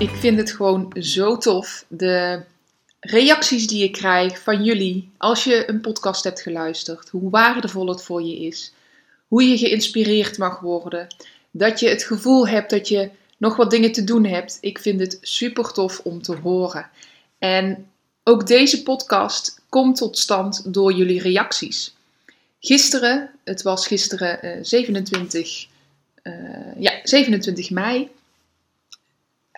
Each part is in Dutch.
Ik vind het gewoon zo tof. De reacties die ik krijg van jullie als je een podcast hebt geluisterd. Hoe waardevol het voor je is. Hoe je geïnspireerd mag worden. Dat je het gevoel hebt dat je nog wat dingen te doen hebt. Ik vind het super tof om te horen. En ook deze podcast komt tot stand door jullie reacties. Gisteren, het was gisteren 27, uh, uh, ja, 27 mei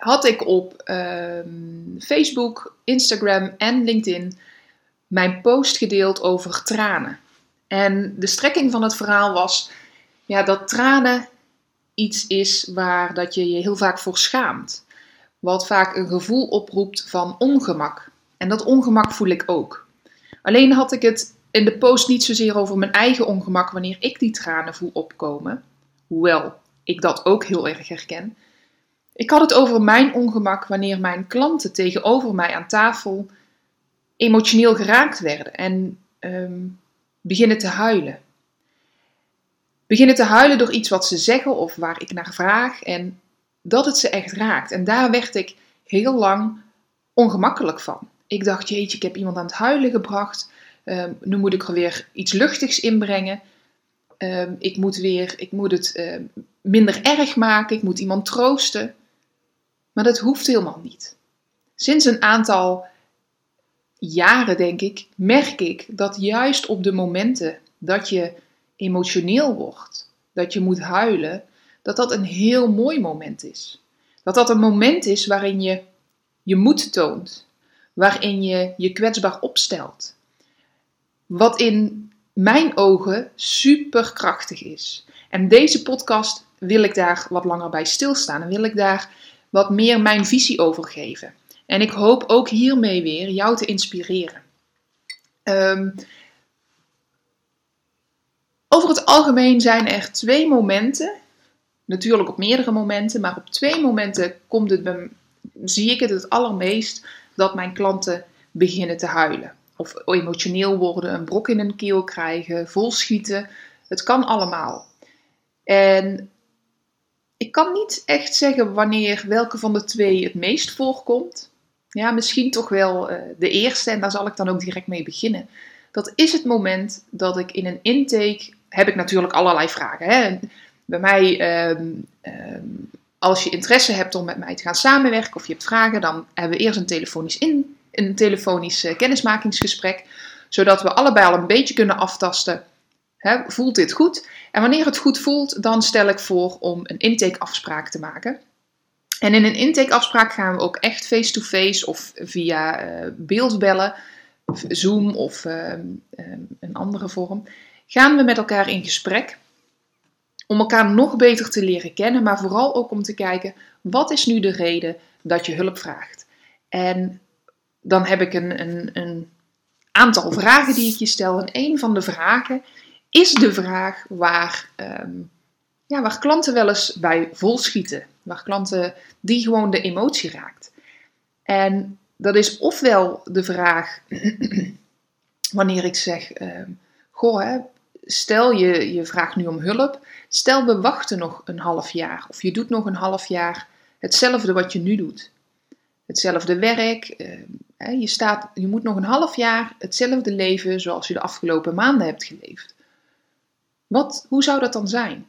had ik op ehm, Facebook, Instagram en LinkedIn mijn post gedeeld over tranen. En de strekking van het verhaal was ja, dat tranen iets is waar dat je je heel vaak voor schaamt. Wat vaak een gevoel oproept van ongemak. En dat ongemak voel ik ook. Alleen had ik het in de post niet zozeer over mijn eigen ongemak wanneer ik die tranen voel opkomen. Hoewel ik dat ook heel erg herken. Ik had het over mijn ongemak wanneer mijn klanten tegenover mij aan tafel emotioneel geraakt werden en um, beginnen te huilen. Beginnen te huilen door iets wat ze zeggen of waar ik naar vraag en dat het ze echt raakt. En daar werd ik heel lang ongemakkelijk van. Ik dacht, jeetje, ik heb iemand aan het huilen gebracht. Um, nu moet ik er weer iets luchtigs inbrengen. Um, ik moet, weer, ik moet het minder erg maken. Ik moet iemand troosten. Maar dat hoeft helemaal niet. Sinds een aantal jaren, denk ik, merk ik dat juist op de momenten dat je emotioneel wordt, dat je moet huilen, dat dat een heel mooi moment is. Dat dat een moment is waarin je je moed toont, waarin je je kwetsbaar opstelt. Wat in mijn ogen superkrachtig is. En deze podcast wil ik daar wat langer bij stilstaan en wil ik daar wat meer mijn visie over geven. En ik hoop ook hiermee weer jou te inspireren. Ehm, over het algemeen zijn er twee momenten, natuurlijk op meerdere momenten, maar op twee momenten komt het, zie ik het het allermeest dat mijn klanten beginnen te huilen. Of emotioneel worden, een brok in hun keel krijgen, volschieten. Het kan allemaal. En ik kan niet echt zeggen wanneer welke van de twee het meest voorkomt. Ja, misschien toch wel uh, de eerste en daar zal ik dan ook direct mee beginnen. Dat is het moment dat ik in een intake heb ik natuurlijk allerlei vragen. Hè? Bij mij, um, um, als je interesse hebt om met mij te gaan samenwerken of je hebt vragen, dan hebben we eerst een telefonisch, in, een telefonisch uh, kennismakingsgesprek, zodat we allebei al een beetje kunnen aftasten voelt dit goed? En wanneer het goed voelt, dan stel ik voor om een intakeafspraak te maken. En in een intakeafspraak gaan we ook echt face-to-face of via uh, beeldbellen, Zoom of uh, een andere vorm, gaan we met elkaar in gesprek om elkaar nog beter te leren kennen, maar vooral ook om te kijken wat is nu de reden dat je hulp vraagt. En dan heb ik een, een, een aantal vragen die ik je stel. En een van de vragen is de vraag waar, ehm, ja, waar klanten wel eens bij volschieten. Waar klanten die gewoon de emotie raakt. En dat is ofwel de vraag wanneer ik zeg: uh, Goh, hè, stel je, je vraagt nu om hulp. Stel we wachten nog een half jaar. Of je doet nog een half jaar hetzelfde wat je nu doet. Hetzelfde werk. Uh, je, staat, je moet nog een half jaar hetzelfde leven zoals je de afgelopen maanden hebt geleefd. Wat, hoe zou dat dan zijn?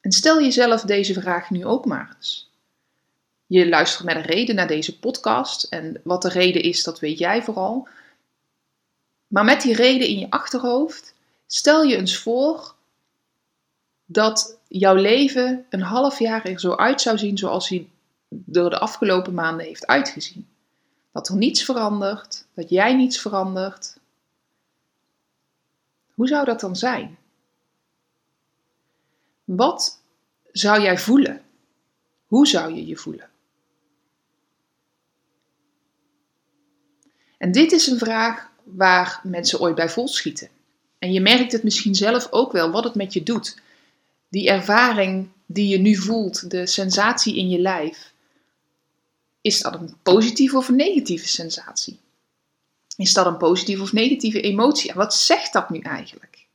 En stel jezelf deze vraag nu ook maar eens. Je luistert met een reden naar deze podcast en wat de reden is, dat weet jij vooral. Maar met die reden in je achterhoofd, stel je eens voor dat jouw leven een half jaar er zo uit zou zien zoals hij door de afgelopen maanden heeft uitgezien. Dat er niets verandert, dat jij niets verandert, hoe zou dat dan zijn? Wat zou jij voelen? Hoe zou je je voelen? En dit is een vraag waar mensen ooit bij volschieten. En je merkt het misschien zelf ook wel, wat het met je doet. Die ervaring die je nu voelt, de sensatie in je lijf. Is dat een positieve of een negatieve sensatie? Is dat een positieve of negatieve emotie? En wat zegt dat nu eigenlijk?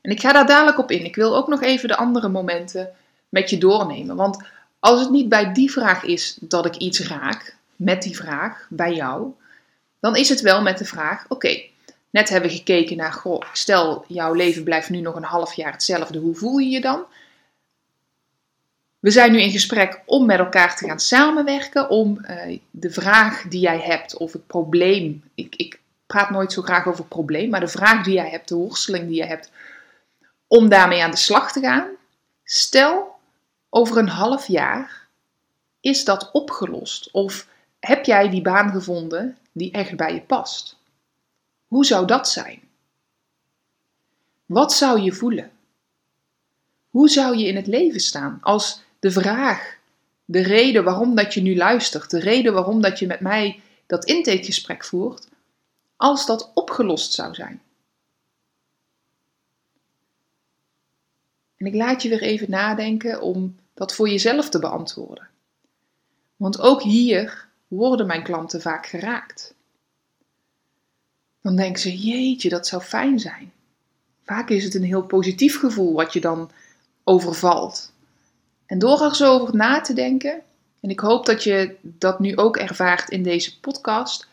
En ik ga daar dadelijk op in. Ik wil ook nog even de andere momenten met je doornemen. Want als het niet bij die vraag is dat ik iets raak, met die vraag, bij jou, dan is het wel met de vraag: oké, net hebben we gekeken naar, goh, stel jouw leven blijft nu nog een half jaar hetzelfde, hoe voel je je dan? We zijn nu in gesprek om met elkaar te gaan samenwerken, om uh, de vraag die jij hebt of het probleem, ik, ik praat nooit zo graag over probleem, maar de vraag die jij hebt, de worsteling die je hebt, om daarmee aan de slag te gaan. Stel, over een half jaar is dat opgelost of heb jij die baan gevonden die echt bij je past? Hoe zou dat zijn? Wat zou je voelen? Hoe zou je in het leven staan als de vraag, de reden waarom dat je nu luistert, de reden waarom dat je met mij dat intakegesprek voert, als dat opgelost zou zijn? En ik laat je weer even nadenken om dat voor jezelf te beantwoorden. Want ook hier worden mijn klanten vaak geraakt. Dan denken ze: jeetje, dat zou fijn zijn. Vaak is het een heel positief gevoel wat je dan overvalt. En door zo over na te denken, en ik hoop dat je dat nu ook ervaart in deze podcast,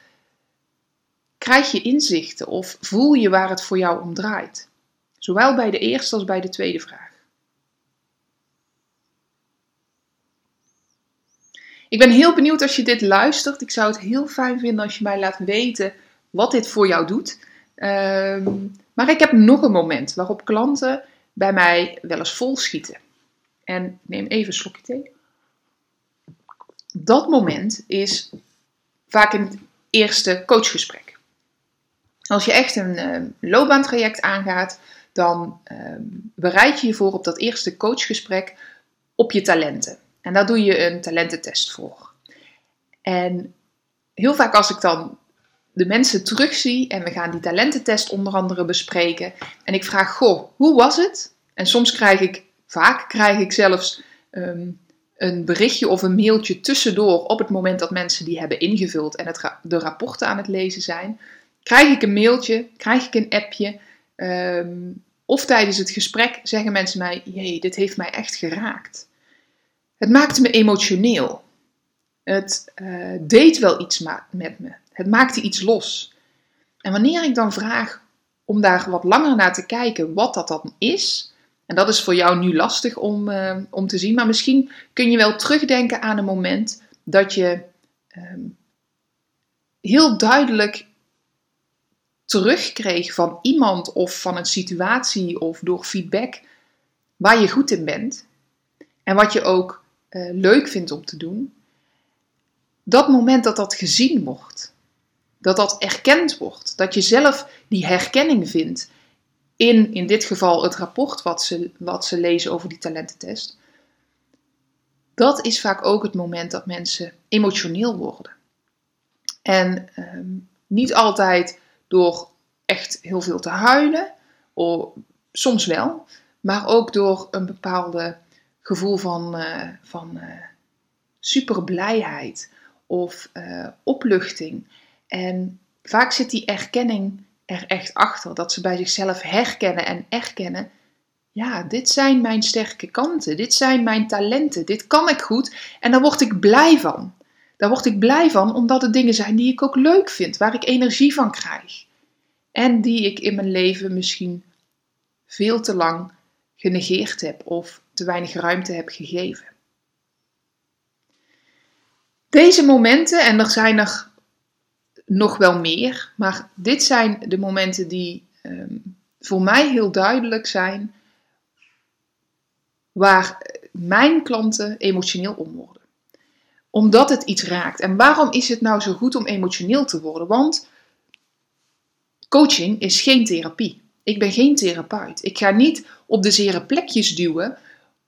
krijg je inzichten of voel je waar het voor jou om draait. Zowel bij de eerste als bij de tweede vraag. Ik ben heel benieuwd als je dit luistert. Ik zou het heel fijn vinden als je mij laat weten wat dit voor jou doet. Ehm, maar ik heb nog een moment waarop klanten bij mij wel eens vol schieten. En neem even een slokje thee. Dat moment is vaak in het eerste coachgesprek. Als je echt een uh, loopbaantraject aangaat, dan uh, bereid je je voor op dat eerste coachgesprek op je talenten. En daar doe je een talententest voor. En heel vaak als ik dan de mensen terugzie en we gaan die talententest onder andere bespreken en ik vraag, goh, hoe was het? En soms krijg ik, vaak krijg ik zelfs ehm, een berichtje of een mailtje tussendoor op het moment dat mensen die hebben ingevuld en het de rapporten aan het lezen zijn. Krijg ik een mailtje, krijg ik een appje, ehm, of tijdens het gesprek zeggen mensen mij, jee, dit heeft mij echt geraakt. Het maakte me emotioneel. Het uh, deed wel iets met me. Het maakte iets los. En wanneer ik dan vraag om daar wat langer naar te kijken wat dat dan is, en dat is voor jou nu lastig om, uh, om te zien, maar misschien kun je wel terugdenken aan een moment dat je um, heel duidelijk terugkreeg van iemand of van een situatie of door feedback waar je goed in bent en wat je ook uh, leuk vindt om te doen, dat moment dat dat gezien wordt, dat dat erkend wordt, dat je zelf die herkenning vindt in, in dit geval het rapport wat ze, wat ze lezen over die talententest, dat is vaak ook het moment dat mensen emotioneel worden. En ehm, niet altijd door echt heel veel te huilen, of, soms wel, maar ook door een bepaalde gevoel van, uh, van uh, super blijheid of uh, opluchting. En vaak zit die erkenning er echt achter. Dat ze bij zichzelf herkennen en erkennen. Ja, dit zijn mijn sterke kanten. Dit zijn mijn talenten. Dit kan ik goed. En daar word ik blij van. Daar word ik blij van omdat het dingen zijn die ik ook leuk vind. Waar ik energie van krijg. En die ik in mijn leven misschien veel te lang genegeerd heb of te weinig ruimte heb gegeven. Deze momenten, en er zijn er nog wel meer, maar dit zijn de momenten die um, voor mij heel duidelijk zijn waar mijn klanten emotioneel om worden. Omdat het iets raakt. En waarom is het nou zo goed om emotioneel te worden? Want coaching is geen therapie. Ik ben geen therapeut. Ik ga niet op de zere plekjes duwen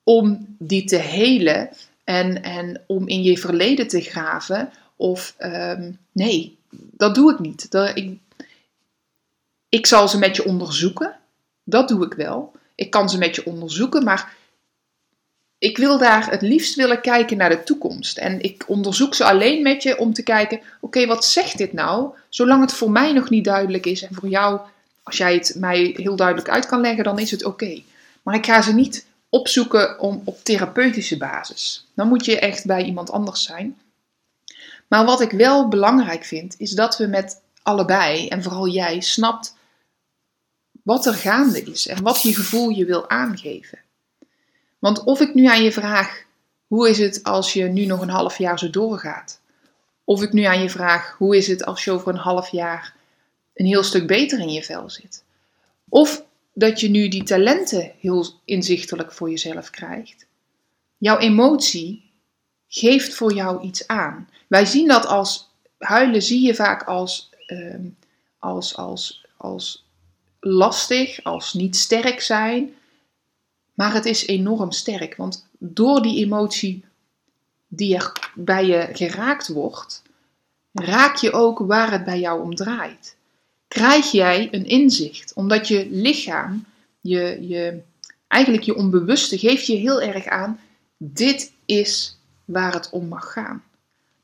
om die te helen en, en om in je verleden te graven. Of ehm, nee, dat doe ik niet. Dat, ik, ik zal ze met je onderzoeken. Dat doe ik wel. Ik kan ze met je onderzoeken, maar ik wil daar het liefst willen kijken naar de toekomst. En ik onderzoek ze alleen met je om te kijken: oké, wat zegt dit nou? Zolang het voor mij nog niet duidelijk is en voor jou, als jij het mij heel duidelijk uit kan leggen, dan is het oké. Maar ik ga ze niet opzoeken om, op therapeutische basis. Dan moet je echt bij iemand anders zijn. Maar wat ik wel belangrijk vind, is dat we met allebei, en vooral jij, snapt wat er gaande is en wat je gevoel je wil aangeven. Want of ik nu aan je vraag, hoe is het als je nu nog een half jaar zo doorgaat? Of ik nu aan je vraag, hoe is het als je over een half jaar een heel stuk beter in je vel zit? Of dat je nu die talenten heel inzichtelijk voor jezelf krijgt. Jouw emotie geeft voor jou iets aan. Wij zien dat als huilen, zie je vaak als, uh, als, als, als lastig, als niet sterk zijn. Maar het is enorm sterk, want door die emotie die er bij je geraakt wordt, raak je ook waar het bij jou om draait. Krijg jij een inzicht, omdat je lichaam, je, je, eigenlijk je onbewuste, geeft je heel erg aan: dit is waar het om mag gaan.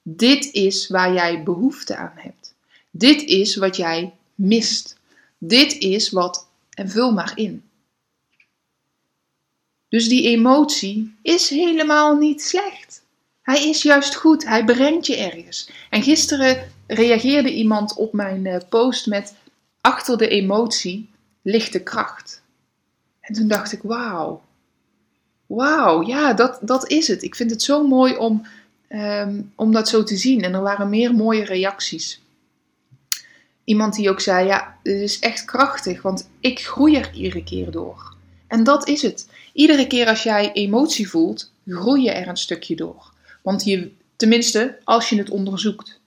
Dit is waar jij behoefte aan hebt. Dit is wat jij mist. Dit is wat, en vul maar in. Dus die emotie is helemaal niet slecht. Hij is juist goed, hij brengt je ergens. En gisteren reageerde iemand op mijn eh, post met: Achter de emotie ligt de kracht. En toen dacht ik: Wauw, wauw, ja, dat, dat is het. Ik vind het zo mooi om, um, om dat zo te zien. En er waren meer mooie reacties. Iemand die ook zei: Ja, het is echt krachtig, want ik groei er iedere keer door. En dat is het. Iedere keer als jij emotie voelt, groei je er een stukje door. Want je, tenminste, als je het onderzoekt.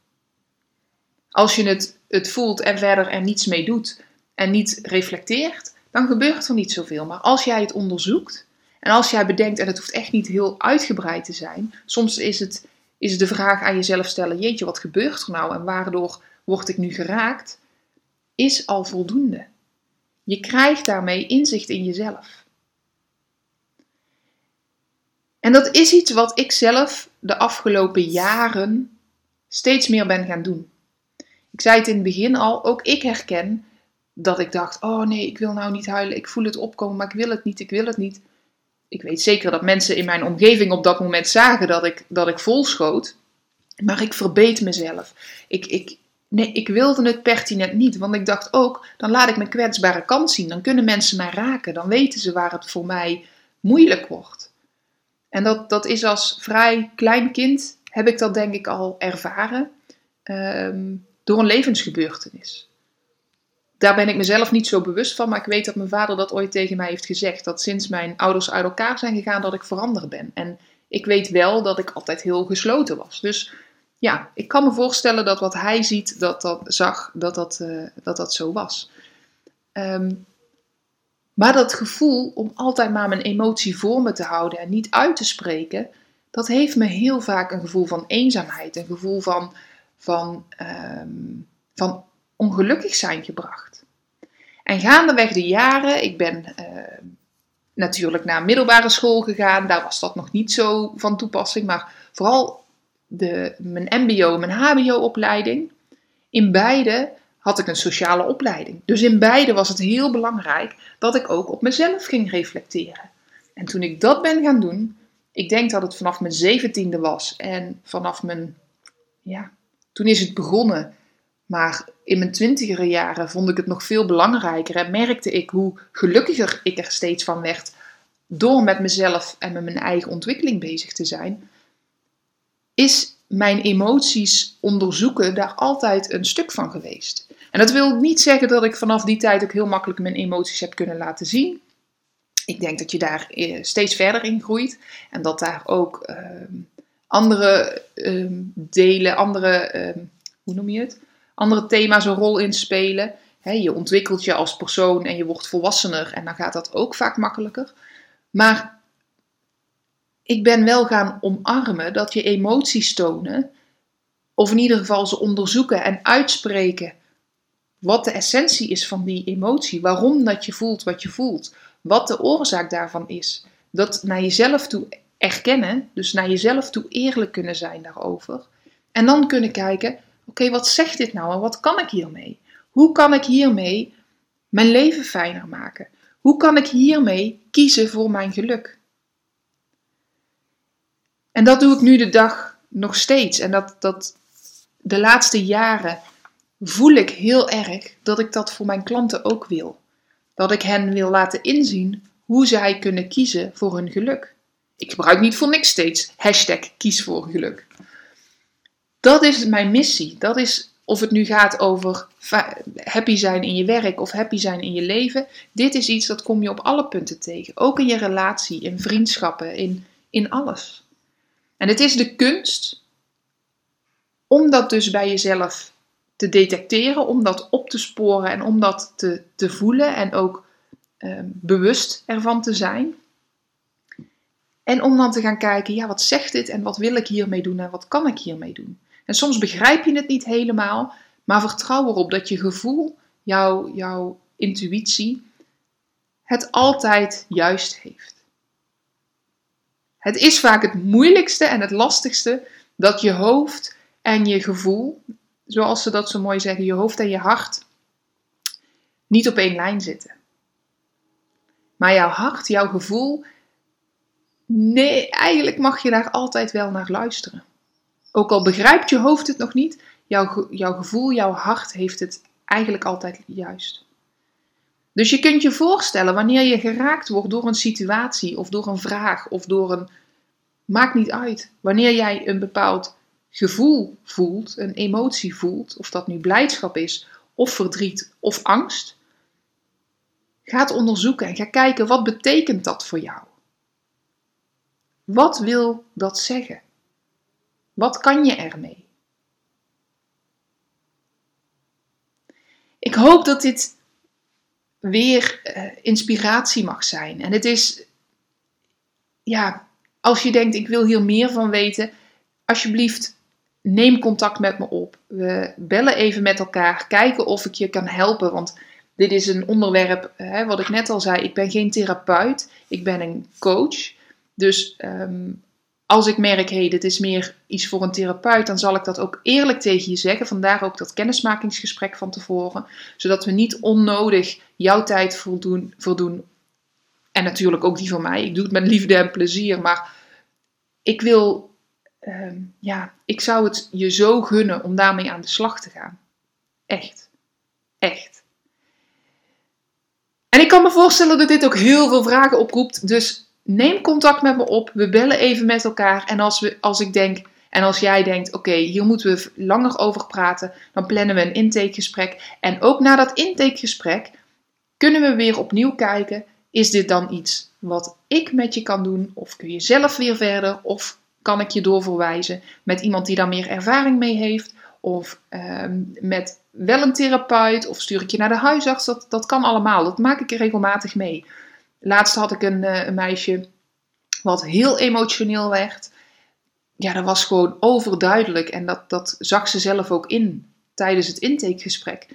Als je het, het voelt en verder er niets mee doet en niet reflecteert, dan gebeurt er niet zoveel. Maar als jij het onderzoekt en als jij bedenkt, en het hoeft echt niet heel uitgebreid te zijn, soms is het, is de vraag aan jezelf stellen: Jeetje, wat gebeurt er nou en waardoor word ik nu geraakt? Is al voldoende. Je krijgt daarmee inzicht in jezelf. En dat is iets wat ik zelf de afgelopen jaren steeds meer ben gaan doen. Ik zei het in het begin al, ook ik herken dat ik dacht: oh nee, ik wil nou niet huilen, ik voel het opkomen, maar ik wil het niet, ik wil het niet. Ik weet zeker dat mensen in mijn omgeving op dat moment zagen dat ik, dat ik volschoot, maar ik verbeet mezelf. Ik, ik, Nee, ik wilde het pertinent niet, want ik dacht ook, dan laat ik mijn kwetsbare kant zien. Dan kunnen mensen mij raken, dan weten ze waar het voor mij moeilijk wordt. En dat, dat is als vrij klein kind, heb ik dat denk ik al ervaren, ehm, door een levensgebeurtenis. Daar ben ik mezelf niet zo bewust van, maar ik weet dat mijn vader dat ooit tegen mij heeft gezegd. Dat sinds mijn ouders uit elkaar zijn gegaan, dat ik veranderd ben. En ik weet wel dat ik altijd heel gesloten was. Dus ja, ik kan me voorstellen dat wat hij ziet, dat dat zag, dat dat, uh, dat, dat zo was. Um, maar dat gevoel om altijd maar mijn emotie voor me te houden en niet uit te spreken, dat heeft me heel vaak een gevoel van eenzaamheid, een gevoel van, van, um, van ongelukkig zijn gebracht. En gaandeweg de jaren, ik ben uh, natuurlijk naar middelbare school gegaan, daar was dat nog niet zo van toepassing, maar vooral de, mijn MBO, mijn HBO-opleiding. In beide had ik een sociale opleiding. Dus in beide was het heel belangrijk dat ik ook op mezelf ging reflecteren. En toen ik dat ben gaan doen, ik denk dat het vanaf mijn zeventiende was en vanaf mijn, ja, toen is het begonnen. Maar in mijn twintigere jaren vond ik het nog veel belangrijker en merkte ik hoe gelukkiger ik er steeds van werd door met mezelf en met mijn eigen ontwikkeling bezig te zijn is mijn emoties onderzoeken daar altijd een stuk van geweest. En dat wil niet zeggen dat ik vanaf die tijd ook heel makkelijk mijn emoties heb kunnen laten zien. Ik denk dat je daar eh, steeds verder in groeit en dat daar ook ehm, andere ehm, delen, andere, ehm, hoe noem je het? Andere thema's een rol in spelen. je ontwikkelt je als persoon en je wordt volwassener en dan gaat dat ook vaak makkelijker. Maar ik ben wel gaan omarmen dat je emoties tonen, of in ieder geval ze onderzoeken en uitspreken wat de essentie is van die emotie, waarom dat je voelt wat je voelt, wat de oorzaak daarvan is. Dat naar jezelf toe erkennen, dus naar jezelf toe eerlijk kunnen zijn daarover. En dan kunnen kijken, oké, wat zegt dit nou en wat kan ik hiermee? Hoe kan ik hiermee mijn leven fijner maken? Hoe kan ik hiermee kiezen voor mijn geluk? En dat doe ik nu de dag nog steeds. En dat, dat de laatste jaren voel ik heel erg dat ik dat voor mijn klanten ook wil. Dat ik hen wil laten inzien hoe zij kunnen kiezen voor hun geluk. Ik gebruik niet voor niks steeds hashtag kies voor geluk. Dat is mijn missie. Dat is of het nu gaat over happy zijn in je werk of happy zijn in je leven. Dit is iets dat kom je op alle punten tegen. Ook in je relatie, in vriendschappen, in, in alles. En het is de kunst om dat dus bij jezelf te detecteren, om dat op te sporen en om dat te, te voelen en ook ehm, bewust ervan te zijn. En om dan te gaan kijken, ja, wat zegt dit en wat wil ik hiermee doen en wat kan ik hiermee doen? En soms begrijp je het niet helemaal, maar vertrouw erop dat je gevoel, jouw, jouw intuïtie, het altijd juist heeft. Het is vaak het moeilijkste en het lastigste dat je hoofd en je gevoel, zoals ze dat zo mooi zeggen, je hoofd en je hart, niet op één lijn zitten. Maar jouw hart, jouw gevoel, nee, eigenlijk mag je daar altijd wel naar luisteren. Ook al begrijpt je hoofd het nog niet, jouw, jouw gevoel, jouw hart heeft het eigenlijk altijd juist. Dus je kunt je voorstellen wanneer je geraakt wordt door een situatie of door een vraag of door een. Maakt niet uit. Wanneer jij een bepaald gevoel voelt, een emotie voelt, of dat nu blijdschap is, of verdriet of angst, ga het onderzoeken en ga kijken wat betekent dat voor jou. Wat wil dat zeggen? Wat kan je ermee? Ik hoop dat dit weer uh, inspiratie mag zijn. En het is, ja, als je denkt, ik wil hier meer van weten, alsjeblieft, neem contact met me op. We bellen even met elkaar, kijken of ik je kan helpen. Want dit is een onderwerp, hè, wat ik net al zei, ik ben geen therapeut, ik ben een coach. Dus um, als ik merk, hé, hey, dit is meer iets voor een therapeut, dan zal ik dat ook eerlijk tegen je zeggen. Vandaar ook dat kennismakingsgesprek van tevoren. Zodat we niet onnodig jouw tijd voldoen, voldoen. En natuurlijk ook die van mij. Ik doe het met liefde en plezier. Maar ik wil, uh, ja, ik zou het je zo gunnen om daarmee aan de slag te gaan. Echt. Echt. En ik kan me voorstellen dat dit ook heel veel vragen oproept. Dus neem contact met me op. We bellen even met elkaar. En als, we, als ik denk, en als jij denkt, oké, hier moeten we langer over praten, dan plannen we een intakegesprek. En ook na dat intakegesprek kunnen we weer opnieuw kijken, is dit dan iets wat ik met je kan doen? Of kun je zelf weer verder? Of kan ik je doorverwijzen met iemand die daar meer ervaring mee heeft? Of ehm, met wel een therapeut? Of stuur ik je naar de huisarts? Dat, dat kan allemaal. Dat maak ik regelmatig mee. Laatst had ik een, eh, een meisje wat heel emotioneel werd. Ja, dat was gewoon overduidelijk. En dat, dat zag ze zelf ook in tijdens het intakegesprek.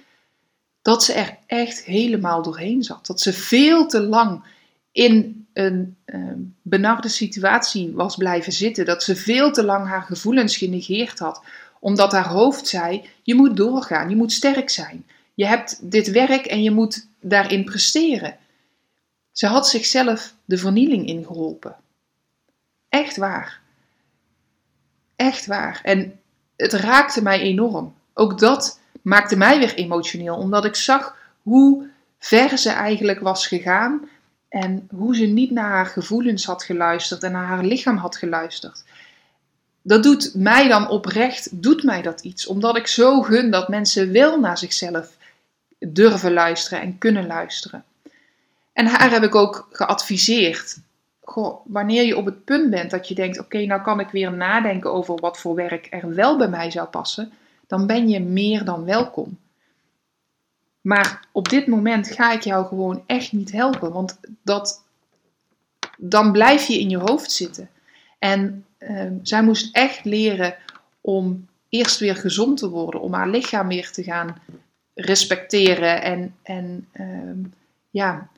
Dat ze er echt helemaal doorheen zat. Dat ze veel te lang in een uh, benarde situatie was blijven zitten. Dat ze veel te lang haar gevoelens genegeerd had. Omdat haar hoofd zei: je moet doorgaan, je moet sterk zijn. Je hebt dit werk en je moet daarin presteren. Ze had zichzelf de vernieling ingeholpen. Echt waar. Echt waar. En het raakte mij enorm. Ook dat maakte mij weer emotioneel, omdat ik zag hoe ver ze eigenlijk was gegaan en hoe ze niet naar haar gevoelens had geluisterd en naar haar lichaam had geluisterd. Dat doet mij dan oprecht, doet mij dat iets, omdat ik zo gun dat mensen wel naar zichzelf durven luisteren en kunnen luisteren. En haar heb ik ook geadviseerd. Wanneer je op het punt bent dat je denkt: oké, nou kan ik weer nadenken over wat voor werk er wel bij mij zou passen, dan ben je meer dan welkom. Maar op dit moment ga ik jou gewoon echt niet helpen, want dat, dan blijf je in je hoofd zitten. En ehm, zij moest echt leren om eerst weer gezond te worden, om haar lichaam weer te gaan respecteren en, en ehm, ja,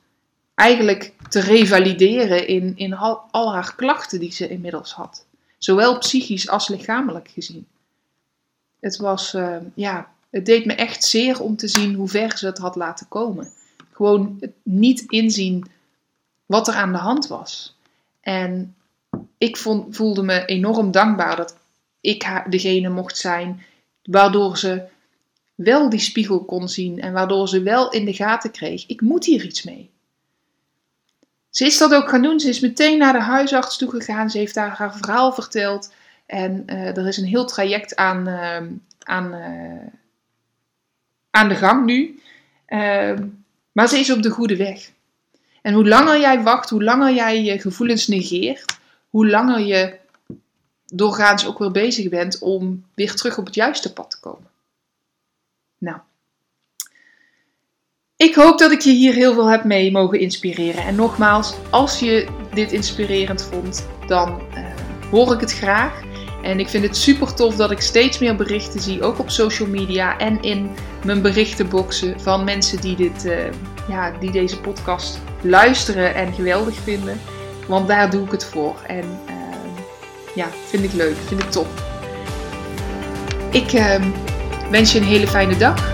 eigenlijk te revalideren in, in al, al, haar klachten die ze inmiddels had. Zowel psychisch als lichamelijk gezien. Het was, ehm, ja, het deed me echt zeer om te zien hoe ver ze het had laten komen. Gewoon niet inzien wat er aan de hand was. En ik vond, voelde me enorm dankbaar dat ik degene mocht zijn waardoor ze wel die spiegel kon zien en waardoor ze wel in de gaten kreeg: ik moet hier iets mee. Ze is dat ook gaan doen. Ze is meteen naar de huisarts toe gegaan. Ze heeft daar haar verhaal verteld. En uh, er is een heel traject aan, uh, aan, uh, aan de gang nu. Ehm, maar ze is op de goede weg. En hoe langer jij wacht, hoe langer jij je gevoelens negeert, hoe langer je doorgaans ook weer bezig bent om weer terug op het juiste pad te komen. Nou, ik hoop dat ik je hier heel veel heb mee mogen inspireren. En nogmaals, als je dit inspirerend vond, dan uh, hoor ik het graag. En ik vind het super tof dat ik steeds meer berichten zie, ook op social media en in mijn berichtenboxen van mensen die, dit, uh, ja, die deze podcast luisteren en geweldig vinden. Want daar doe ik het voor. En uh, ja, vind ik leuk, vind ik top. Ik wens je een hele fijne dag.